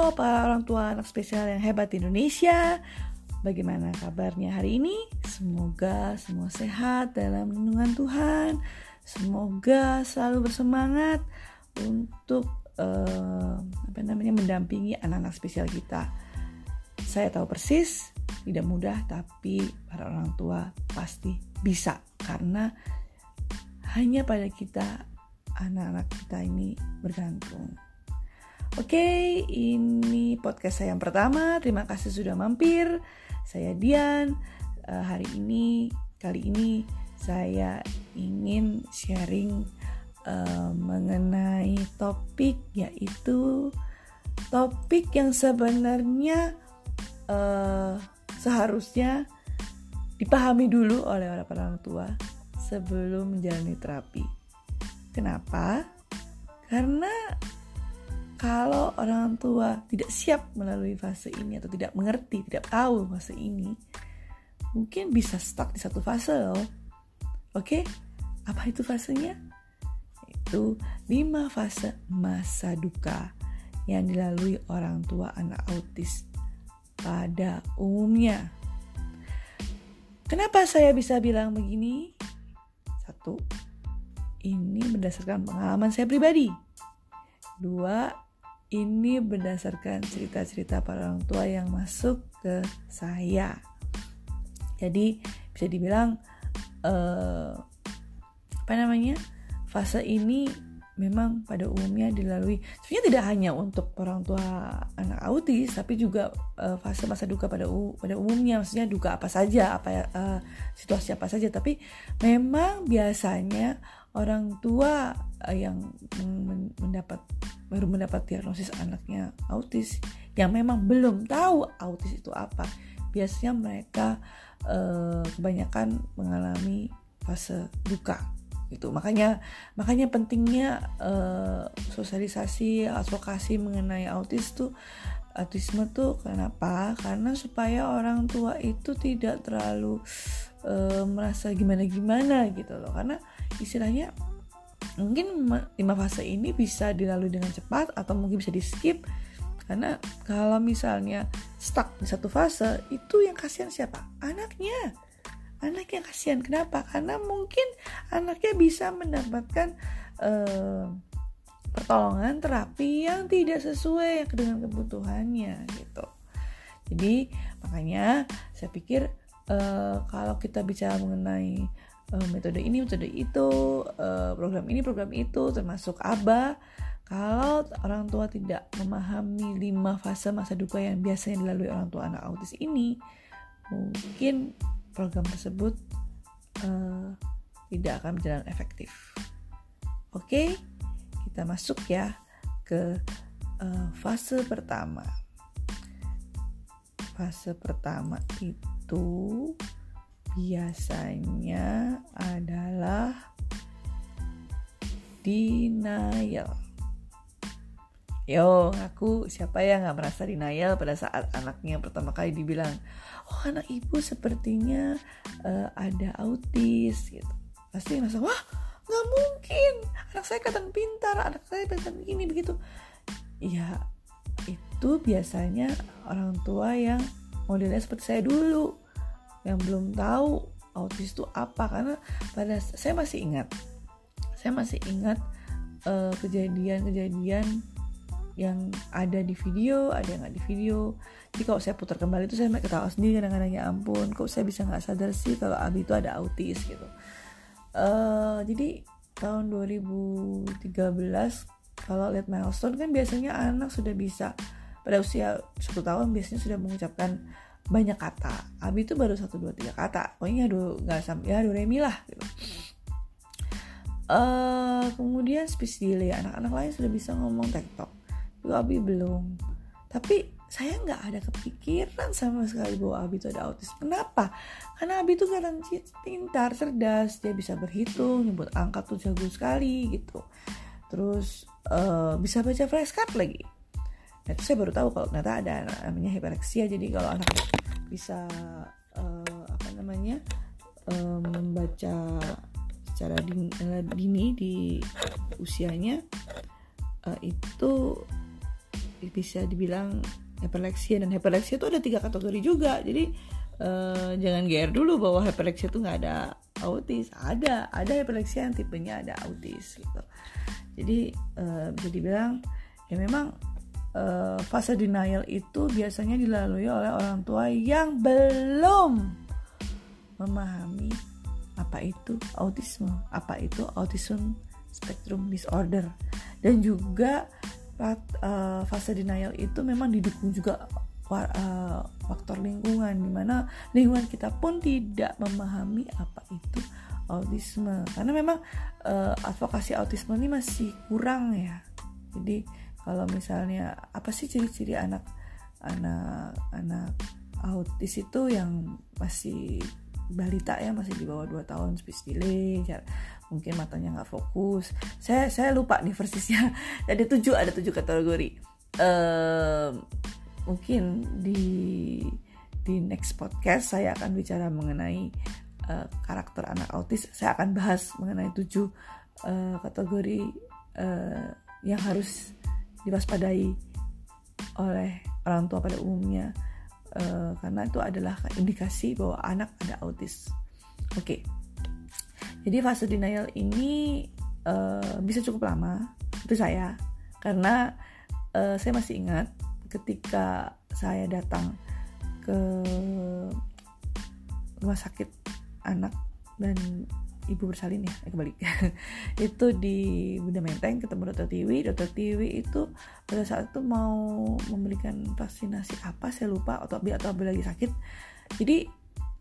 Halo para orang tua anak spesial yang hebat di Indonesia. Bagaimana kabarnya hari ini? Semoga semua sehat dalam lindungan Tuhan. Semoga selalu bersemangat untuk uh, apa namanya mendampingi anak-anak spesial kita. Saya tahu persis tidak mudah tapi para orang tua pasti bisa. Karena hanya pada kita anak-anak kita ini bergantung Oke, ini podcast saya yang pertama. Terima kasih sudah mampir. Saya Dian. Uh, hari ini, kali ini saya ingin sharing uh, mengenai topik yaitu topik yang sebenarnya uh, seharusnya dipahami dulu oleh orang tua sebelum menjalani terapi. Kenapa? Karena kalau orang tua tidak siap melalui fase ini atau tidak mengerti, tidak tahu fase ini, mungkin bisa stuck di satu fase loh. Oke, apa itu fasenya? Itu lima fase masa duka yang dilalui orang tua anak autis pada umumnya. Kenapa saya bisa bilang begini? Satu, ini berdasarkan pengalaman saya pribadi. Dua, ini berdasarkan cerita-cerita para orang tua yang masuk ke saya. Jadi bisa dibilang uh, apa namanya fase ini memang pada umumnya dilalui sebenarnya tidak hanya untuk orang tua anak autis tapi juga uh, fase masa duka pada pada umumnya maksudnya duka apa saja apa uh, situasi apa saja tapi memang biasanya orang tua uh, yang mendapat baru mendapat diagnosis anaknya autis yang memang belum tahu autis itu apa. Biasanya mereka uh, kebanyakan mengalami fase duka itu makanya makanya pentingnya uh, sosialisasi advokasi mengenai autis tuh autisme tuh kenapa? Karena supaya orang tua itu tidak terlalu uh, merasa gimana gimana gitu loh. Karena istilahnya mungkin lima fase ini bisa dilalui dengan cepat atau mungkin bisa di skip. Karena kalau misalnya stuck di satu fase itu yang kasihan siapa? Anaknya. Anak yang kasihan. Kenapa? Karena mungkin anaknya bisa mendapatkan uh, pertolongan terapi yang tidak sesuai dengan kebutuhannya gitu. Jadi makanya saya pikir uh, kalau kita bicara mengenai uh, metode ini metode itu uh, program ini program itu termasuk ABA. Kalau orang tua tidak memahami lima fase masa duka yang biasanya dilalui orang tua anak autis ini mungkin program tersebut uh, tidak akan berjalan efektif. Oke kita masuk ya ke uh, fase pertama. Fase pertama itu biasanya adalah denial. Yo, aku siapa yang nggak merasa denial pada saat anaknya pertama kali dibilang, oh anak ibu sepertinya uh, ada autis gitu. Pasti merasa, wah nggak mungkin, anak saya kadang pintar, anak saya kadang ini begitu. Ya, itu biasanya orang tua yang modelnya seperti saya dulu yang belum tahu autis itu apa. Karena pada saya masih ingat saya masih ingat eh, kejadian-kejadian yang ada di video ada yang nggak di video. Jadi kalau saya putar kembali itu saya ketawa sendiri kadang-kadang ya ampun kok saya bisa nggak sadar sih kalau Abi itu ada autis gitu. Uh, jadi tahun 2013 kalau lihat milestone kan biasanya anak sudah bisa pada usia satu tahun biasanya sudah mengucapkan banyak kata Abi itu baru satu dua tiga kata pokoknya do nggak sampai ya do remi lah gitu uh, kemudian speech delay anak-anak lain sudah bisa ngomong tiktok juga Abi belum tapi saya nggak ada kepikiran sama sekali bahwa Abi itu ada autis. Kenapa? Karena Abi itu kadang pintar, cerdas, dia bisa berhitung, nyebut angka tuh jago sekali gitu. Terus uh, bisa baca flashcard lagi. Nah itu saya baru tahu kalau ternyata ada namanya hipereksia. Jadi kalau anak bisa uh, apa namanya uh, membaca secara dini, dini di usianya uh, itu bisa dibilang hyperlexia dan hyperlexia itu ada tiga kategori juga. Jadi uh, jangan GR dulu bahwa hyperlexia itu nggak ada autis. Ada ada hyperlexia yang tipenya ada autis gitu. Jadi uh, bisa dibilang ya memang uh, fase denial itu biasanya dilalui oleh orang tua yang belum memahami apa itu autisme, apa itu autism spectrum disorder. Dan juga uh, fase denial itu memang didukung juga uh, faktor lingkungan di mana lingkungan kita pun tidak memahami apa itu autisme. Karena memang uh, advokasi autisme ini masih kurang ya. Jadi kalau misalnya apa sih ciri-ciri anak anak anak autis itu yang masih balita ya masih di bawah 2 tahun speech delay mungkin matanya nggak fokus. Saya saya lupa nih persisnya. Ada tujuh ada tujuh kategori. Uh, mungkin di di next podcast saya akan bicara mengenai uh, karakter anak autis. Saya akan bahas mengenai tujuh uh, kategori uh, yang harus diwaspadai oleh orang tua pada umumnya uh, karena itu adalah indikasi bahwa anak ada autis. Oke, okay. jadi fase denial ini uh, bisa cukup lama itu saya karena uh, saya masih ingat ketika saya datang ke rumah sakit anak dan ibu bersalin ya eh, kembali itu di Bunda Menteng ketemu dokter Tiwi. Dokter Tiwi itu pada saat itu mau memberikan vaksinasi apa saya lupa atau atau Abi lagi sakit. Jadi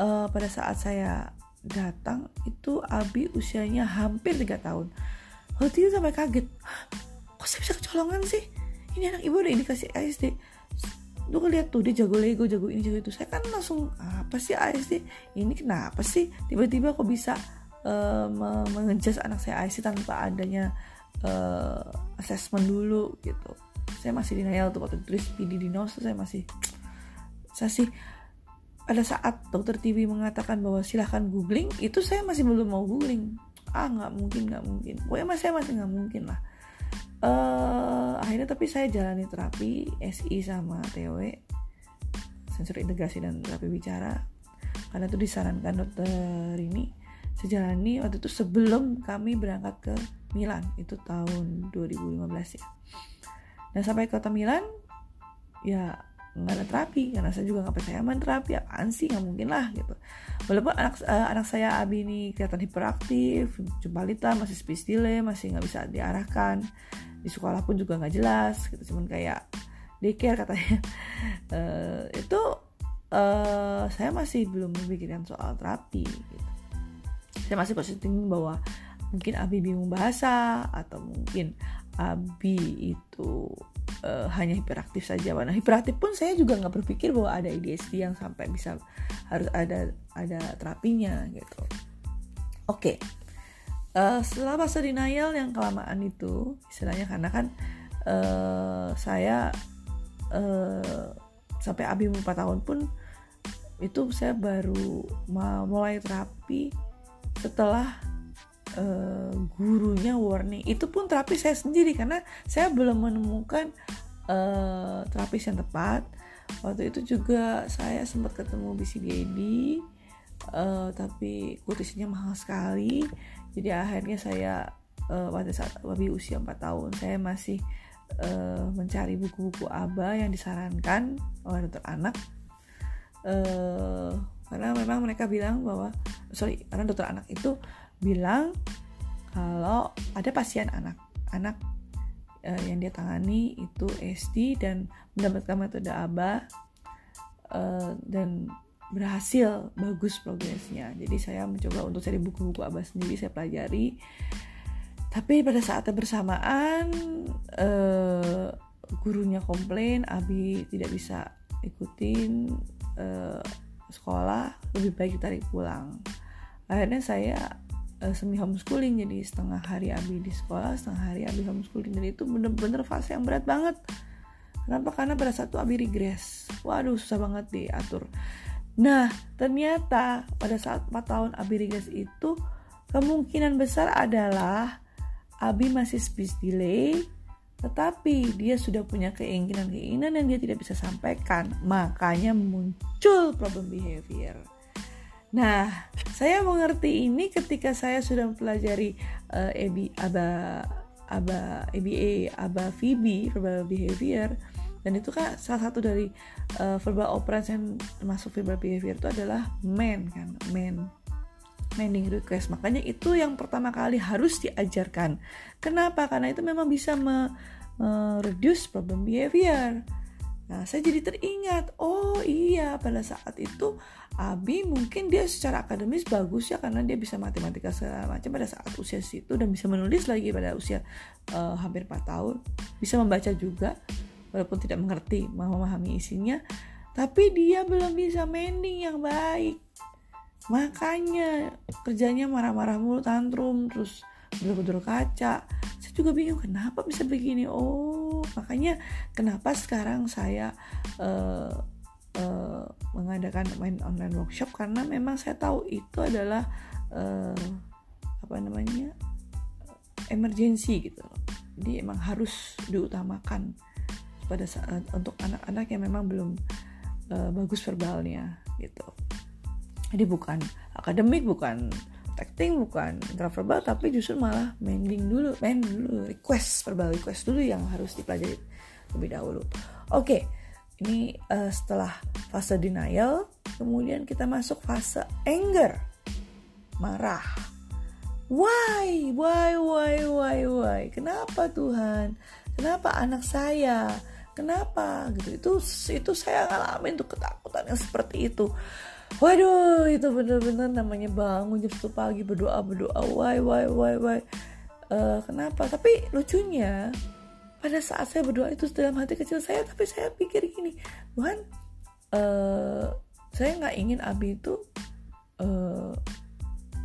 uh, pada saat saya datang itu Abi usianya hampir tiga tahun. Waktu itu sampai kaget kok saya bisa kecolongan sih? Ini anak ibu udah indikasi ASD lu lihat tuh dia jago Lego jago ini jago itu. Saya kan langsung apa sih ASD ini kenapa sih? Tiba-tiba kok bisa uh, mengejas anak saya IC tanpa adanya uh, assessment dulu gitu. Saya masih denial tuh waktu tulis PD diagnosis saya masih saya sih pada saat dokter TV mengatakan bahwa silahkan googling itu saya masih belum mau googling. Ah nggak mungkin nggak mungkin. Pokoknya saya masih nggak mungkin lah. Uh, akhirnya tapi saya jalani terapi SI sama TW sensor integrasi dan terapi bicara. Karena itu disarankan dokter ini sejalani waktu itu sebelum kami berangkat ke Milan itu tahun 2015 ya. Dan sampai kota Milan ya nggak ada terapi karena saya juga nggak percaya man terapi apaan sih nggak mungkin lah gitu. Walaupun anak uh, anak saya Abi ini kelihatan hiperaktif balita masih speech delay masih nggak bisa diarahkan. Di sekolah pun juga nggak jelas gitu. Cuman kayak daycare katanya. Uh, itu uh, saya masih belum memikirkan soal terapi gitu saya masih positing bahwa mungkin Abi bingung bahasa atau mungkin Abi itu uh, hanya hiperaktif saja. Nah hiperaktif pun saya juga nggak berpikir bahwa ada ADHD yang sampai bisa harus ada ada terapinya gitu. Oke, okay. uh, setelah masa denial yang kelamaan itu, istilahnya karena kan uh, saya uh, sampai Abi 4 tahun pun itu saya baru mulai terapi setelah uh, gurunya warning itu pun terapi saya sendiri karena saya belum menemukan uh, terapis yang tepat. Waktu itu juga saya sempat ketemu BCDD uh, tapi kutisnya mahal sekali. Jadi akhirnya saya uh, pada saat lebih usia 4 tahun saya masih uh, mencari buku-buku ABA yang disarankan oleh dokter anak. Uh, karena memang mereka bilang bahwa sorry karena dokter anak itu bilang kalau ada pasien anak anak uh, yang dia tangani itu SD dan mendapatkan metode ABA uh, dan berhasil bagus progresnya. Jadi saya mencoba untuk cari buku-buku ABA sendiri saya pelajari. Tapi pada saat bersamaan uh, gurunya komplain Abi tidak bisa ikutin sekolah lebih baik ditarik pulang. Akhirnya saya uh, semi homeschooling jadi setengah hari Abi di sekolah setengah hari Abi homeschooling. Dan itu bener-bener fase yang berat banget. Kenapa? Karena pada saat itu Abi regres waduh susah banget diatur. Nah ternyata pada saat 4 tahun Abi regres itu kemungkinan besar adalah Abi masih speech delay tetapi dia sudah punya keinginan-keinginan yang dia tidak bisa sampaikan, makanya muncul problem behavior. Nah, saya mengerti ini ketika saya sudah mempelajari uh, EBI, ABA, ABA, EBA, ABA, VB, verbal behavior, dan itu kan salah satu dari uh, verbal operance yang masuk verbal behavior itu adalah man kan, man mending request. Makanya itu yang pertama kali harus diajarkan. Kenapa? Karena itu memang bisa me, me reduce problem behavior. Nah saya jadi teringat oh iya pada saat itu Abi mungkin dia secara akademis bagus ya karena dia bisa matematika segala macam. Pada saat usia situ dan bisa menulis lagi pada usia uh, hampir 4 tahun. Bisa membaca juga walaupun tidak mengerti memahami isinya. Tapi dia belum bisa mending yang baik makanya kerjanya marah-marah mulu tantrum terus bedul-bedul kaca. Saya juga bingung kenapa bisa begini? Oh makanya kenapa sekarang saya uh, uh, mengadakan main online workshop? Karena memang saya tahu itu adalah uh, apa namanya emergency gitu. Loh jadi emang harus diutamakan pada saat untuk anak-anak yang memang belum uh, bagus verbalnya gitu jadi bukan akademik bukan acting bukan verbal tapi justru malah mending dulu main dulu request verbal request dulu yang harus dipelajari lebih dahulu. Oke okay, ini uh, setelah fase denial kemudian kita masuk fase anger. Marah. Why? Why why why why? Kenapa Tuhan? Kenapa anak saya? Kenapa? Gitu. Itu itu saya ngalamin tuh ketakutan yang seperti itu waduh itu bener-bener namanya bangun jam 1 pagi berdoa berdoa. Why why why why? Uh, kenapa? Tapi lucunya pada saat saya berdoa itu dalam hati kecil saya tapi saya pikir gini Tuhan uh, saya nggak ingin Abi itu uh,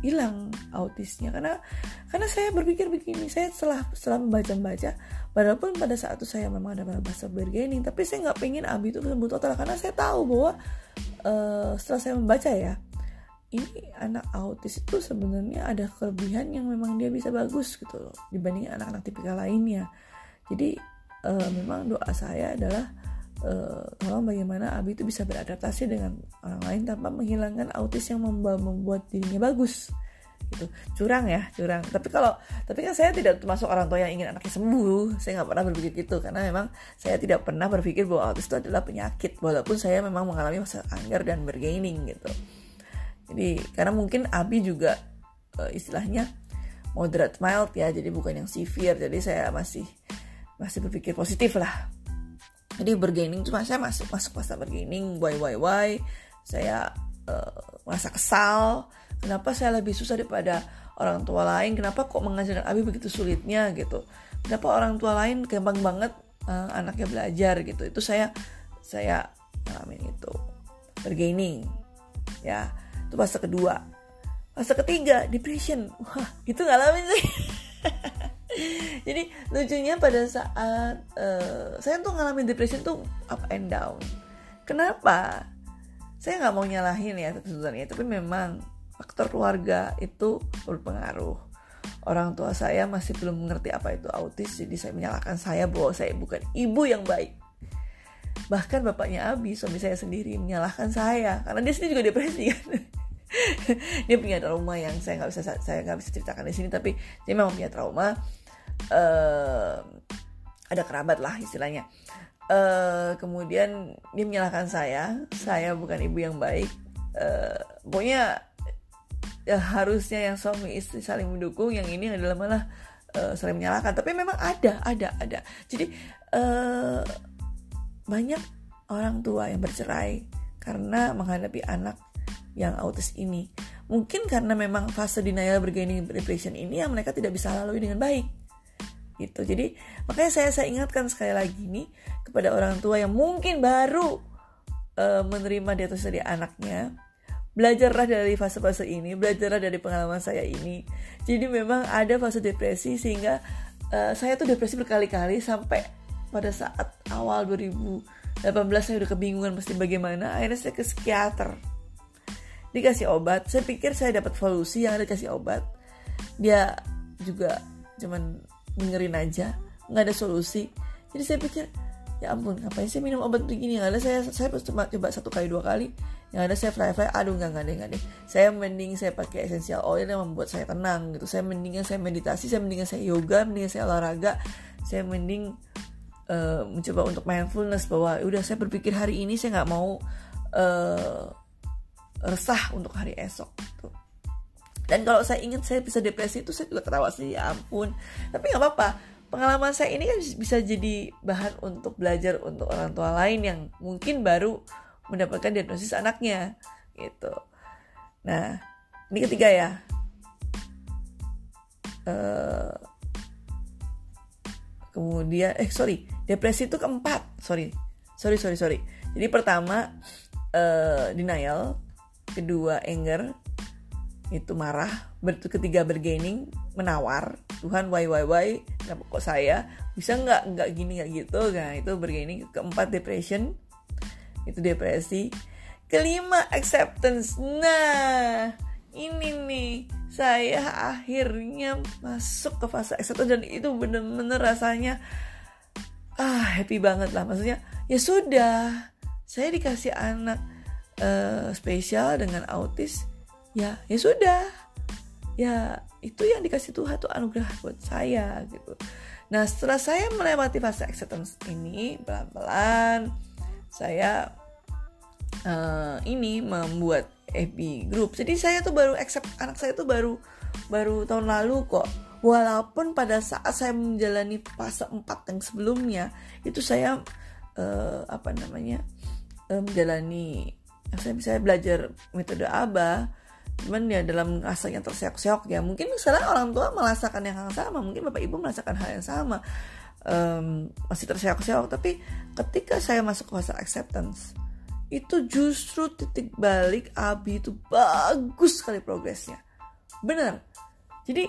hilang autisnya. Karena karena saya berpikir begini saya setelah setelah membaca baca walaupun pada saat itu saya memang ada bahasa bargaining tapi saya nggak pengen Abi itu sembuh total karena saya tahu bahwa uh, setelah saya membaca ya ini anak autis itu sebenarnya ada kelebihan yang memang dia bisa bagus gitu loh dibanding anak-anak tipikal lainnya. Jadi uh, memang doa saya adalah uh, tolong bagaimana Abi itu bisa beradaptasi dengan orang lain tanpa menghilangkan autis yang membuat dirinya bagus. Gitu. Curang ya curang. Tapi kalau tapi kan saya tidak termasuk orang tua yang ingin anaknya sembuh. Saya nggak pernah berpikir gitu karena memang saya tidak pernah berpikir bahwa autis itu adalah penyakit walaupun saya memang mengalami masa anger dan bergaining gitu. Jadi karena mungkin Abi juga uh, istilahnya moderate mild ya jadi bukan yang severe. Jadi saya masih masih berpikir positif lah jadi bergaining cuma saya masuk masuk masa bergaining why why why? Saya uh, merasa kesal. Kenapa saya lebih susah daripada orang tua lain? Kenapa kok mengajarkan Abi begitu sulitnya gitu? Kenapa orang tua lain gampang banget uh, anaknya belajar gitu? Itu saya saya ngalamin itu. Bergaining ya. Itu fase kedua. Fase ketiga depression. Wah itu ngalamin sih jadi lucunya pada saat uh, saya tuh ngalamin depression tuh up and down kenapa saya nggak mau nyalahin ya sebenarnya tapi memang faktor keluarga itu berpengaruh. Orang tua saya masih belum mengerti apa itu autis, jadi saya menyalahkan saya bahwa saya bukan ibu yang baik. Bahkan bapaknya Abi, suami saya sendiri, menyalahkan saya karena dia sendiri juga depresi kan. dia punya trauma yang saya nggak bisa saya nggak bisa ceritakan di sini, tapi dia memang punya trauma. Uh, ada kerabat lah istilahnya. Uh, kemudian dia menyalahkan saya, saya bukan ibu yang baik. Uh, pokoknya ya harusnya yang suami istri saling mendukung yang ini adalah malah uh, saling menyalahkan. Tapi memang ada ada ada. Jadi uh, banyak orang tua yang bercerai karena menghadapi anak yang autis ini. Mungkin karena memang fase denial bergaining depression ini yang mereka tidak bisa lalui dengan baik gitu jadi makanya saya saya ingatkan sekali lagi nih kepada orang tua yang mungkin baru uh, menerima diagnosis dari anaknya belajarlah dari fase-fase ini, belajarlah dari pengalaman saya ini. Jadi memang ada fase depresi sehingga uh, saya tuh depresi berkali-kali sampai pada saat awal 2018 saya udah kebingungan mesti bagaimana. Akhirnya saya ke psikiater. Dikasih obat, saya pikir saya dapat solusi yang ada kasih obat. Dia juga cuman dengerin aja. nggak ada solusi. Jadi saya pikir ya ampun ngapain sih minum obat begini? Nggak ada saya saya cuma coba satu kali dua kali. Yang ada saya fly fly aduh nggak nggak nggak deh saya mending saya pakai essential oil yang membuat saya tenang gitu. Saya mendingan saya meditasi saya mendingan saya yoga mendingan saya olahraga. Saya mending uh, mencoba untuk mindfulness bahwa udah saya berpikir hari ini saya nggak mau uh, resah untuk hari esok dan kalau saya ingat saya bisa depresi itu saya juga ketawa sih ya ampun. Tapi nggak apa-apa. Pengalaman saya ini kan bisa jadi bahan untuk belajar untuk orang tua lain yang mungkin baru mendapatkan diagnosis anaknya gitu. Nah, ini ketiga ya. Uh, kemudian eh sorry. Depresi itu keempat. Sorry. Sorry sorry sorry. Jadi pertama uh, denial. Kedua anger itu marah. Ketiga bergaining menawar. Tuhan why why why? Kenapa kok saya? Bisa nggak nggak gini nggak gitu? Nah itu begini keempat depression. Itu depresi. Kelima acceptance. Nah ini nih. Saya akhirnya masuk ke fase acceptance dan itu bener-bener rasanya ah happy banget lah. Maksudnya ya sudah. Saya dikasih anak uh, spesial dengan autis ya ya sudah. Ya itu yang dikasih Tuhan tuh anugerah buat saya gitu. Nah setelah saya melewati fase acceptance ini pelan-pelan saya uh, ini membuat FB group. Jadi saya tuh baru accept anak saya tuh baru baru tahun lalu kok. Walaupun pada saat saya menjalani fase 4 yang sebelumnya itu saya uh, apa namanya uh, menjalani saya bisa belajar metode ABA cuman ya dalam rasanya terseok-seok ya. Mungkin sekarang orang tua merasakan yang sama. Mungkin bapak ibu merasakan hal yang sama. Um, masih terseok-seok. Tapi ketika saya masuk ke fase acceptance itu justru titik balik Abi itu bagus sekali progresnya. Benar. Jadi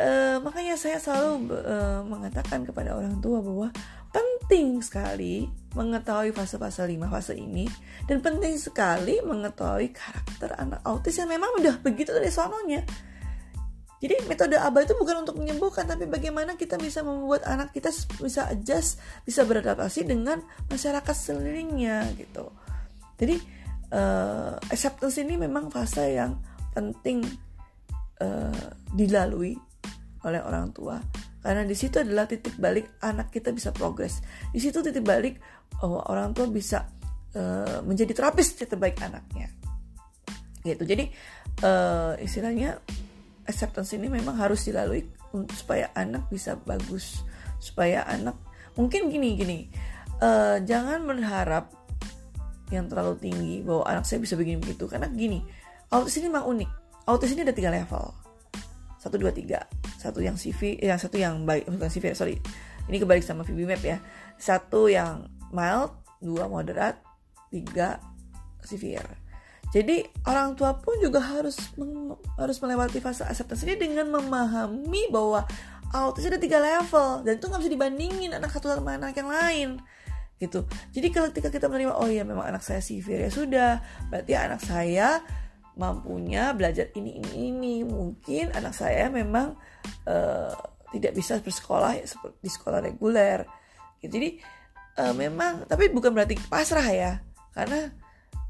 uh, makanya saya selalu uh, mengatakan kepada orang tua bahwa penting sekali mengetahui fase-fase 5 fase ini dan penting sekali mengetahui karakter anak autis yang memang udah begitu dari sononya. Jadi metode ABA itu bukan untuk menyembuhkan tapi bagaimana kita bisa membuat anak kita bisa adjust, bisa beradaptasi dengan masyarakat sekelilingnya gitu. Jadi uh, acceptance ini memang fase yang penting uh, dilalui oleh orang tua karena di situ adalah titik balik anak kita bisa progres. Di situ titik balik oh, orang tua bisa uh, menjadi terapis terbaik anaknya. Gitu. Jadi uh, istilahnya acceptance ini memang harus dilalui supaya anak bisa bagus. Supaya anak mungkin gini gini. Uh, jangan berharap yang terlalu tinggi bahwa anak saya bisa begini begitu. Karena gini autis ini memang unik. Autis ini ada tiga level satu dua tiga. Satu yang CV eh, yang satu yang baik bukan CV sorry. Ini kebalik sama VB Map ya. Satu yang mild dua moderat tiga severe. Jadi orang tua pun juga harus harus melewati fase acceptance ini dengan memahami bahwa autis ada tiga level. Dan itu nggak bisa dibandingin anak satu sama anak yang lain. Gitu. Jadi ketika kita menerima oh iya memang anak saya severe ya sudah, berarti anak saya mampunya belajar ini ini ini. Mungkin anak saya memang uh, tidak bisa bersekolah ya, seperti di sekolah reguler. Gitu. jadi uh, memang tapi bukan berarti pasrah ya. Karena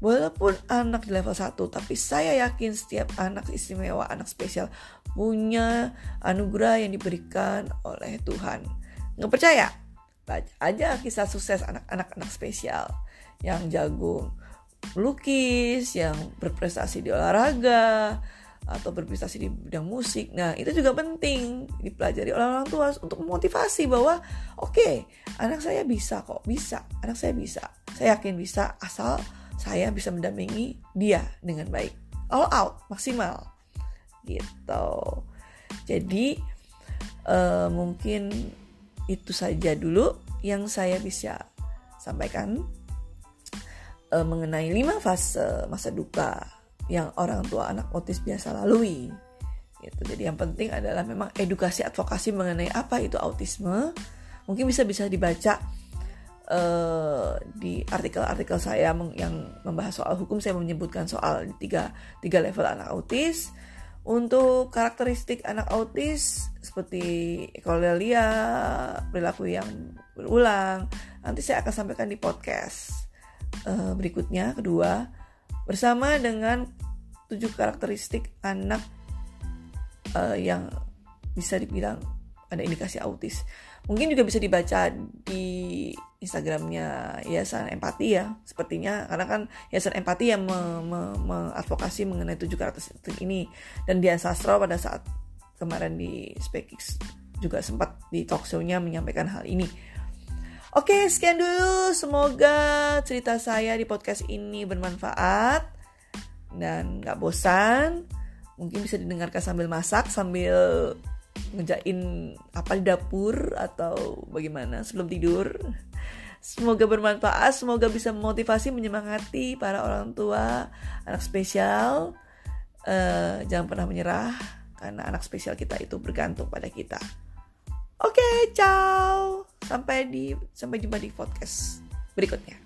walaupun anak di level 1 tapi saya yakin setiap anak istimewa anak spesial punya anugerah yang diberikan oleh Tuhan. Nggak percaya? Baca aja kisah sukses anak-anak anak spesial yang jago melukis, yang berprestasi di olahraga, atau berprestasi di bidang musik. Nah, itu juga penting dipelajari oleh orang tua untuk memotivasi bahwa oke, okay, anak saya bisa kok, bisa. Anak saya bisa. Saya yakin bisa asal saya bisa mendampingi dia dengan baik. All out, maksimal. Gitu. Jadi uh, mungkin itu saja dulu yang saya bisa sampaikan uh, mengenai lima fase masa duka yang orang tua anak autis biasa lalui. Gitu. Jadi yang penting adalah memang edukasi advokasi mengenai apa itu autisme. Mungkin bisa bisa dibaca uh, di artikel-artikel saya yang membahas soal hukum saya menyebutkan soal tiga tiga level anak autis. Untuk karakteristik anak autis seperti ekolalia, perilaku yang berulang, nanti saya akan sampaikan di podcast uh, berikutnya kedua bersama dengan tujuh karakteristik anak uh, yang bisa dibilang ada indikasi autis. Mungkin juga bisa dibaca di Instagramnya Yayasan Empati ya, sepertinya karena kan Yayasan Empati yang mengadvokasi me, me mengenai tujuh karakteristik ini dan dia sastra pada saat kemarin di Spekix juga sempat di talk show-nya menyampaikan hal ini. Oke, sekian dulu. Semoga cerita saya di podcast ini bermanfaat dan gak bosan. Mungkin bisa didengarkan sambil masak, sambil ngejain apa di dapur atau bagaimana sebelum tidur. Semoga bermanfaat, semoga bisa memotivasi, menyemangati para orang tua, anak spesial. Uh, jangan pernah menyerah karena anak spesial kita itu bergantung pada kita. Oke, okay, ciao. Sampai di sampai jumpa di podcast berikutnya.